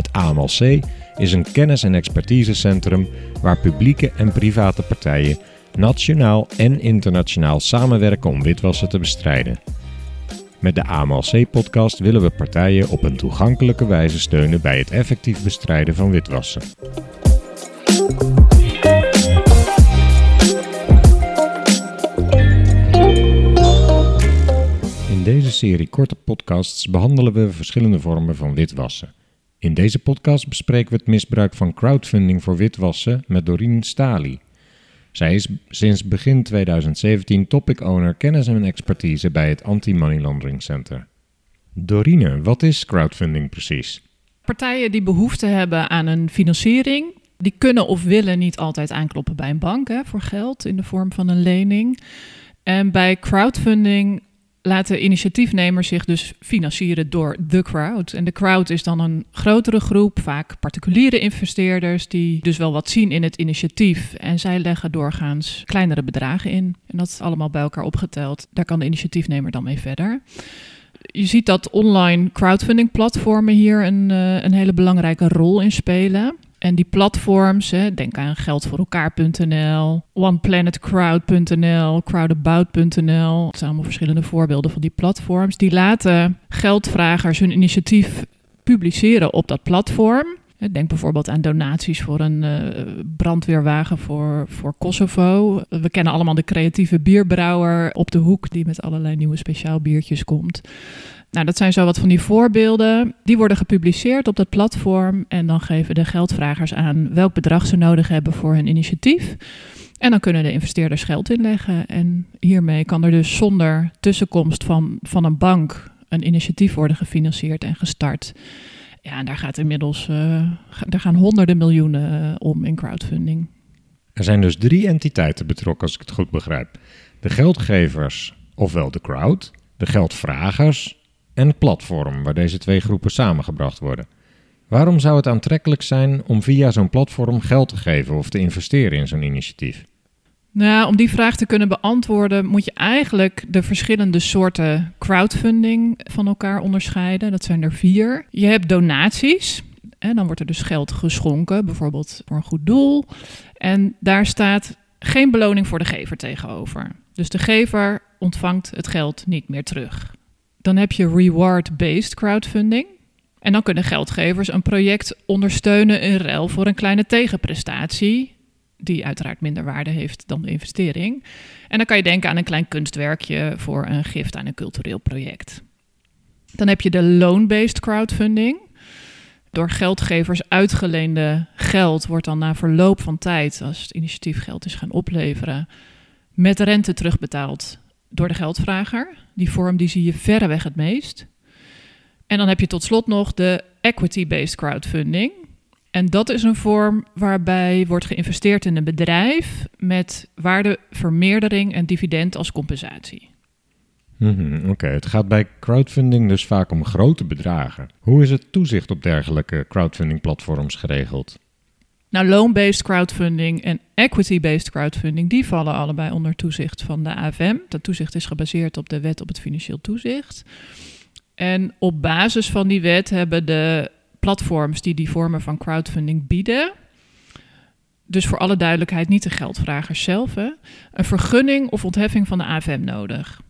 Het AMLC is een kennis- en expertisecentrum waar publieke en private partijen nationaal en internationaal samenwerken om witwassen te bestrijden. Met de AMLC-podcast willen we partijen op een toegankelijke wijze steunen bij het effectief bestrijden van witwassen. In deze serie korte podcasts behandelen we verschillende vormen van witwassen. In deze podcast bespreken we het misbruik van crowdfunding voor witwassen met Doreen Stali. Zij is sinds begin 2017 topic owner kennis en expertise bij het Anti-Money Laundering Center. Dorine, wat is crowdfunding precies? Partijen die behoefte hebben aan een financiering, die kunnen of willen niet altijd aankloppen bij een bank hè, voor geld in de vorm van een lening. En bij crowdfunding laten initiatiefnemers zich dus financieren door de crowd. En de crowd is dan een grotere groep, vaak particuliere investeerders, die dus wel wat zien in het initiatief. En zij leggen doorgaans kleinere bedragen in. En dat is allemaal bij elkaar opgeteld. Daar kan de initiatiefnemer dan mee verder. Je ziet dat online crowdfunding platformen hier een, uh, een hele belangrijke rol in spelen. En die platforms, hè, denk aan geldvoorelkaar.nl, oneplanetcrowd.nl, crowdabout.nl. Dat zijn allemaal verschillende voorbeelden van die platforms. Die laten geldvragers hun initiatief publiceren op dat platform. Denk bijvoorbeeld aan donaties voor een uh, brandweerwagen voor, voor Kosovo. We kennen allemaal de creatieve bierbrouwer op de hoek die met allerlei nieuwe speciaal biertjes komt. Nou, dat zijn zo wat van die voorbeelden. Die worden gepubliceerd op dat platform en dan geven de geldvragers aan welk bedrag ze nodig hebben voor hun initiatief. En dan kunnen de investeerders geld inleggen. En hiermee kan er dus zonder tussenkomst van, van een bank een initiatief worden gefinancierd en gestart. Ja, en daar gaat inmiddels uh, daar gaan honderden miljoenen uh, om in crowdfunding. Er zijn dus drie entiteiten betrokken, als ik het goed begrijp: de geldgevers, ofwel de crowd, de geldvragers en platform waar deze twee groepen samengebracht worden. Waarom zou het aantrekkelijk zijn om via zo'n platform geld te geven of te investeren in zo'n initiatief? Nou, om die vraag te kunnen beantwoorden, moet je eigenlijk de verschillende soorten crowdfunding van elkaar onderscheiden. Dat zijn er vier. Je hebt donaties. En dan wordt er dus geld geschonken, bijvoorbeeld voor een goed doel. En daar staat geen beloning voor de gever tegenover. Dus de gever ontvangt het geld niet meer terug. Dan heb je reward-based crowdfunding. En dan kunnen geldgevers een project ondersteunen in ruil voor een kleine tegenprestatie, die uiteraard minder waarde heeft dan de investering. En dan kan je denken aan een klein kunstwerkje voor een gift aan een cultureel project. Dan heb je de loan-based crowdfunding. Door geldgevers uitgeleende geld wordt dan na verloop van tijd, als het initiatief geld is gaan opleveren, met rente terugbetaald door de geldvrager. Die vorm die zie je verreweg het meest. En dan heb je tot slot nog de equity-based crowdfunding. En dat is een vorm waarbij wordt geïnvesteerd in een bedrijf met waardevermeerdering en dividend als compensatie. Mm Oké, het gaat bij crowdfunding dus vaak om grote bedragen. Hoe is het toezicht op dergelijke crowdfunding platforms geregeld? Nou, loan-based crowdfunding en equity-based crowdfunding, die vallen allebei onder toezicht van de AFM. Dat toezicht is gebaseerd op de wet op het financieel toezicht. En op basis van die wet hebben de platforms die die vormen van crowdfunding bieden, dus voor alle duidelijkheid niet de geldvragers zelf, een vergunning of ontheffing van de AFM nodig.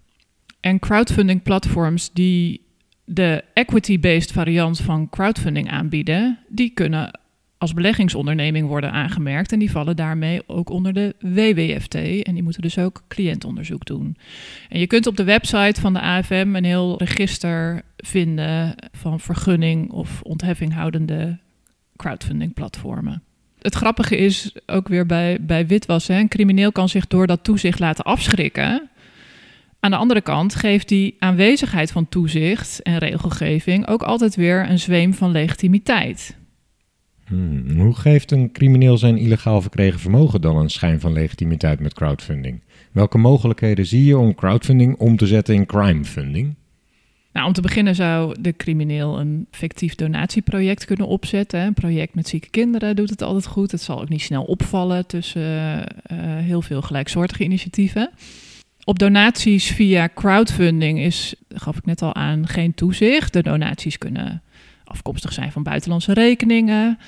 En crowdfunding platforms die de equity-based variant van crowdfunding aanbieden, die kunnen als beleggingsonderneming worden aangemerkt. En die vallen daarmee ook onder de WWFT. En die moeten dus ook cliëntonderzoek doen. En je kunt op de website van de AFM een heel register vinden van vergunning of ontheffing houdende crowdfunding platformen. Het grappige is ook weer bij, bij witwassen: een crimineel kan zich door dat toezicht laten afschrikken. Aan de andere kant geeft die aanwezigheid van toezicht en regelgeving ook altijd weer een zweem van legitimiteit. Hmm, hoe geeft een crimineel zijn illegaal verkregen vermogen dan een schijn van legitimiteit met crowdfunding? Welke mogelijkheden zie je om crowdfunding om te zetten in crimefunding? Nou, om te beginnen zou de crimineel een fictief donatieproject kunnen opzetten. Een project met zieke kinderen doet het altijd goed. Het zal ook niet snel opvallen tussen uh, heel veel gelijksoortige initiatieven. Op donaties via crowdfunding is, gaf ik net al aan, geen toezicht. De donaties kunnen afkomstig zijn van buitenlandse rekeningen.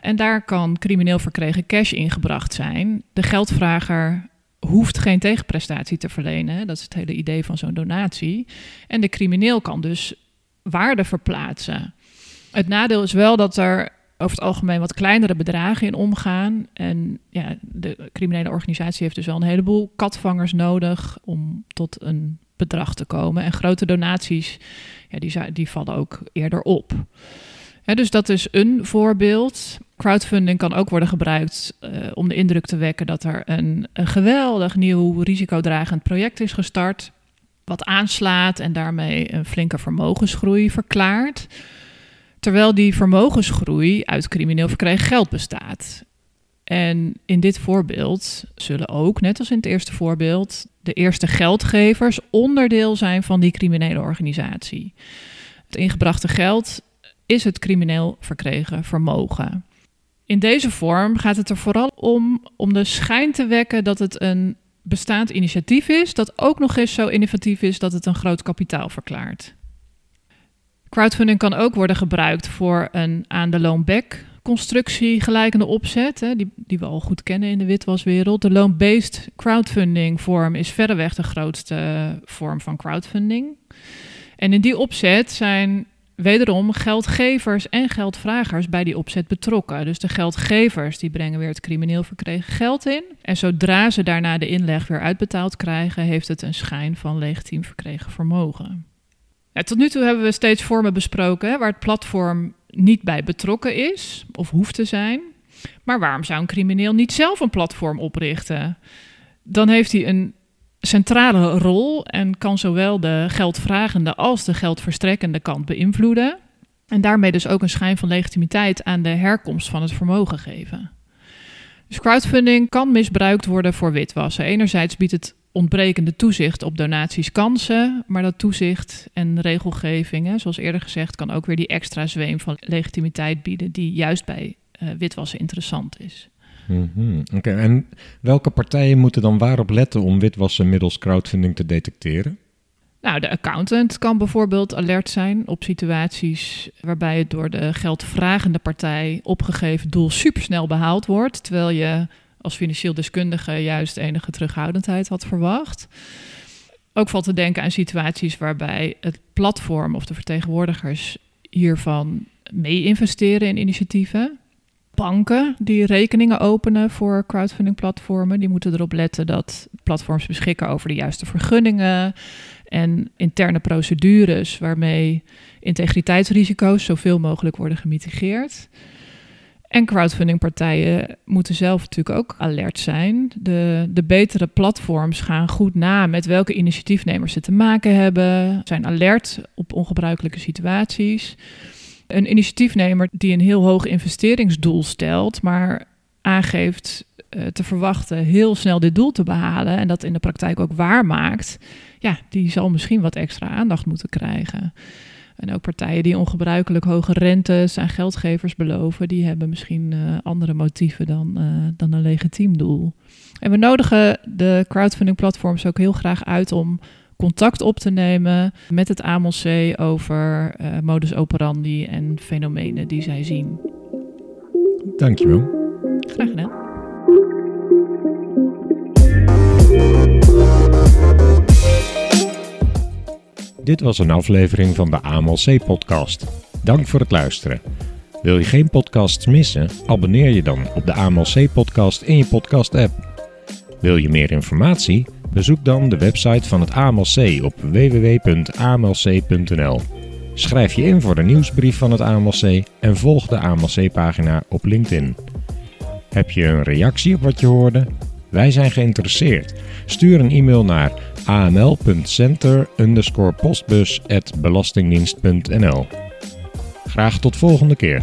En daar kan crimineel verkregen cash ingebracht zijn. De geldvrager hoeft geen tegenprestatie te verlenen. Dat is het hele idee van zo'n donatie. En de crimineel kan dus waarde verplaatsen. Het nadeel is wel dat er over het algemeen wat kleinere bedragen in omgaan. En ja, de criminele organisatie heeft dus wel een heleboel katvangers nodig om tot een bedrag te komen. En grote donaties, ja, die, die vallen ook eerder op. dus dat is een voorbeeld. Crowdfunding kan ook worden gebruikt uh, om de indruk te wekken dat er een, een geweldig nieuw risicodragend project is gestart. Wat aanslaat en daarmee een flinke vermogensgroei verklaart. Terwijl die vermogensgroei uit crimineel verkregen geld bestaat. En in dit voorbeeld zullen ook, net als in het eerste voorbeeld, de eerste geldgevers onderdeel zijn van die criminele organisatie. Het ingebrachte geld is het crimineel verkregen vermogen. In deze vorm gaat het er vooral om om de schijn te wekken dat het een bestaand initiatief is, dat ook nog eens zo innovatief is dat het een groot kapitaal verklaart. Crowdfunding kan ook worden gebruikt voor een aan de loonback constructie gelijkende opzet, hè, die, die we al goed kennen in de witwaswereld. De loan-based crowdfunding vorm is verreweg de grootste vorm van crowdfunding. En in die opzet zijn wederom geldgevers en geldvragers bij die opzet betrokken. Dus de geldgevers die brengen weer het crimineel verkregen geld in. En zodra ze daarna de inleg weer uitbetaald krijgen, heeft het een schijn van legitiem verkregen vermogen. Tot nu toe hebben we steeds vormen besproken waar het platform niet bij betrokken is of hoeft te zijn. Maar waarom zou een crimineel niet zelf een platform oprichten? Dan heeft hij een centrale rol en kan zowel de geldvragende als de geldverstrekkende kant beïnvloeden. En daarmee dus ook een schijn van legitimiteit aan de herkomst van het vermogen geven. Dus crowdfunding kan misbruikt worden voor witwassen. Enerzijds biedt het ontbrekende toezicht op donaties kansen, maar dat toezicht en regelgeving, zoals eerder gezegd, kan ook weer die extra zweem van legitimiteit bieden die juist bij uh, witwassen interessant is. Mm Oké, en welke partijen moeten dan waarop letten om witwassen middels crowdfunding te detecteren? Nou, de accountant kan bijvoorbeeld alert zijn op situaties waarbij het door de geldvragende partij opgegeven doel supersnel behaald wordt, terwijl je als financieel deskundige juist enige terughoudendheid had verwacht. Ook valt te denken aan situaties waarbij het platform of de vertegenwoordigers hiervan mee investeren in initiatieven. Banken die rekeningen openen voor crowdfunding platformen, die moeten erop letten dat platforms beschikken over de juiste vergunningen en interne procedures waarmee integriteitsrisico's zoveel mogelijk worden gemitigeerd. En crowdfundingpartijen moeten zelf natuurlijk ook alert zijn. De, de betere platforms gaan goed na met welke initiatiefnemers ze te maken hebben, zijn alert op ongebruikelijke situaties. Een initiatiefnemer die een heel hoog investeringsdoel stelt, maar aangeeft uh, te verwachten heel snel dit doel te behalen en dat in de praktijk ook waarmaakt, ja, die zal misschien wat extra aandacht moeten krijgen. En ook partijen die ongebruikelijk hoge rentes aan geldgevers beloven, die hebben misschien uh, andere motieven dan, uh, dan een legitiem doel. En we nodigen de crowdfunding platforms ook heel graag uit om contact op te nemen met het AMLC over uh, modus operandi en fenomenen die zij zien. Dankjewel. Graag gedaan. Dit was een aflevering van de AMLC-podcast. Dank voor het luisteren. Wil je geen podcasts missen? Abonneer je dan op de AMLC-podcast in je podcast-app. Wil je meer informatie? Bezoek dan de website van het AMLC op www.amlc.nl. Schrijf je in voor de nieuwsbrief van het AMLC en volg de AMLC-pagina op LinkedIn. Heb je een reactie op wat je hoorde? Wij zijn geïnteresseerd. Stuur een e-mail naar aml.center postbus.belastingdienst.nl. Graag tot volgende keer.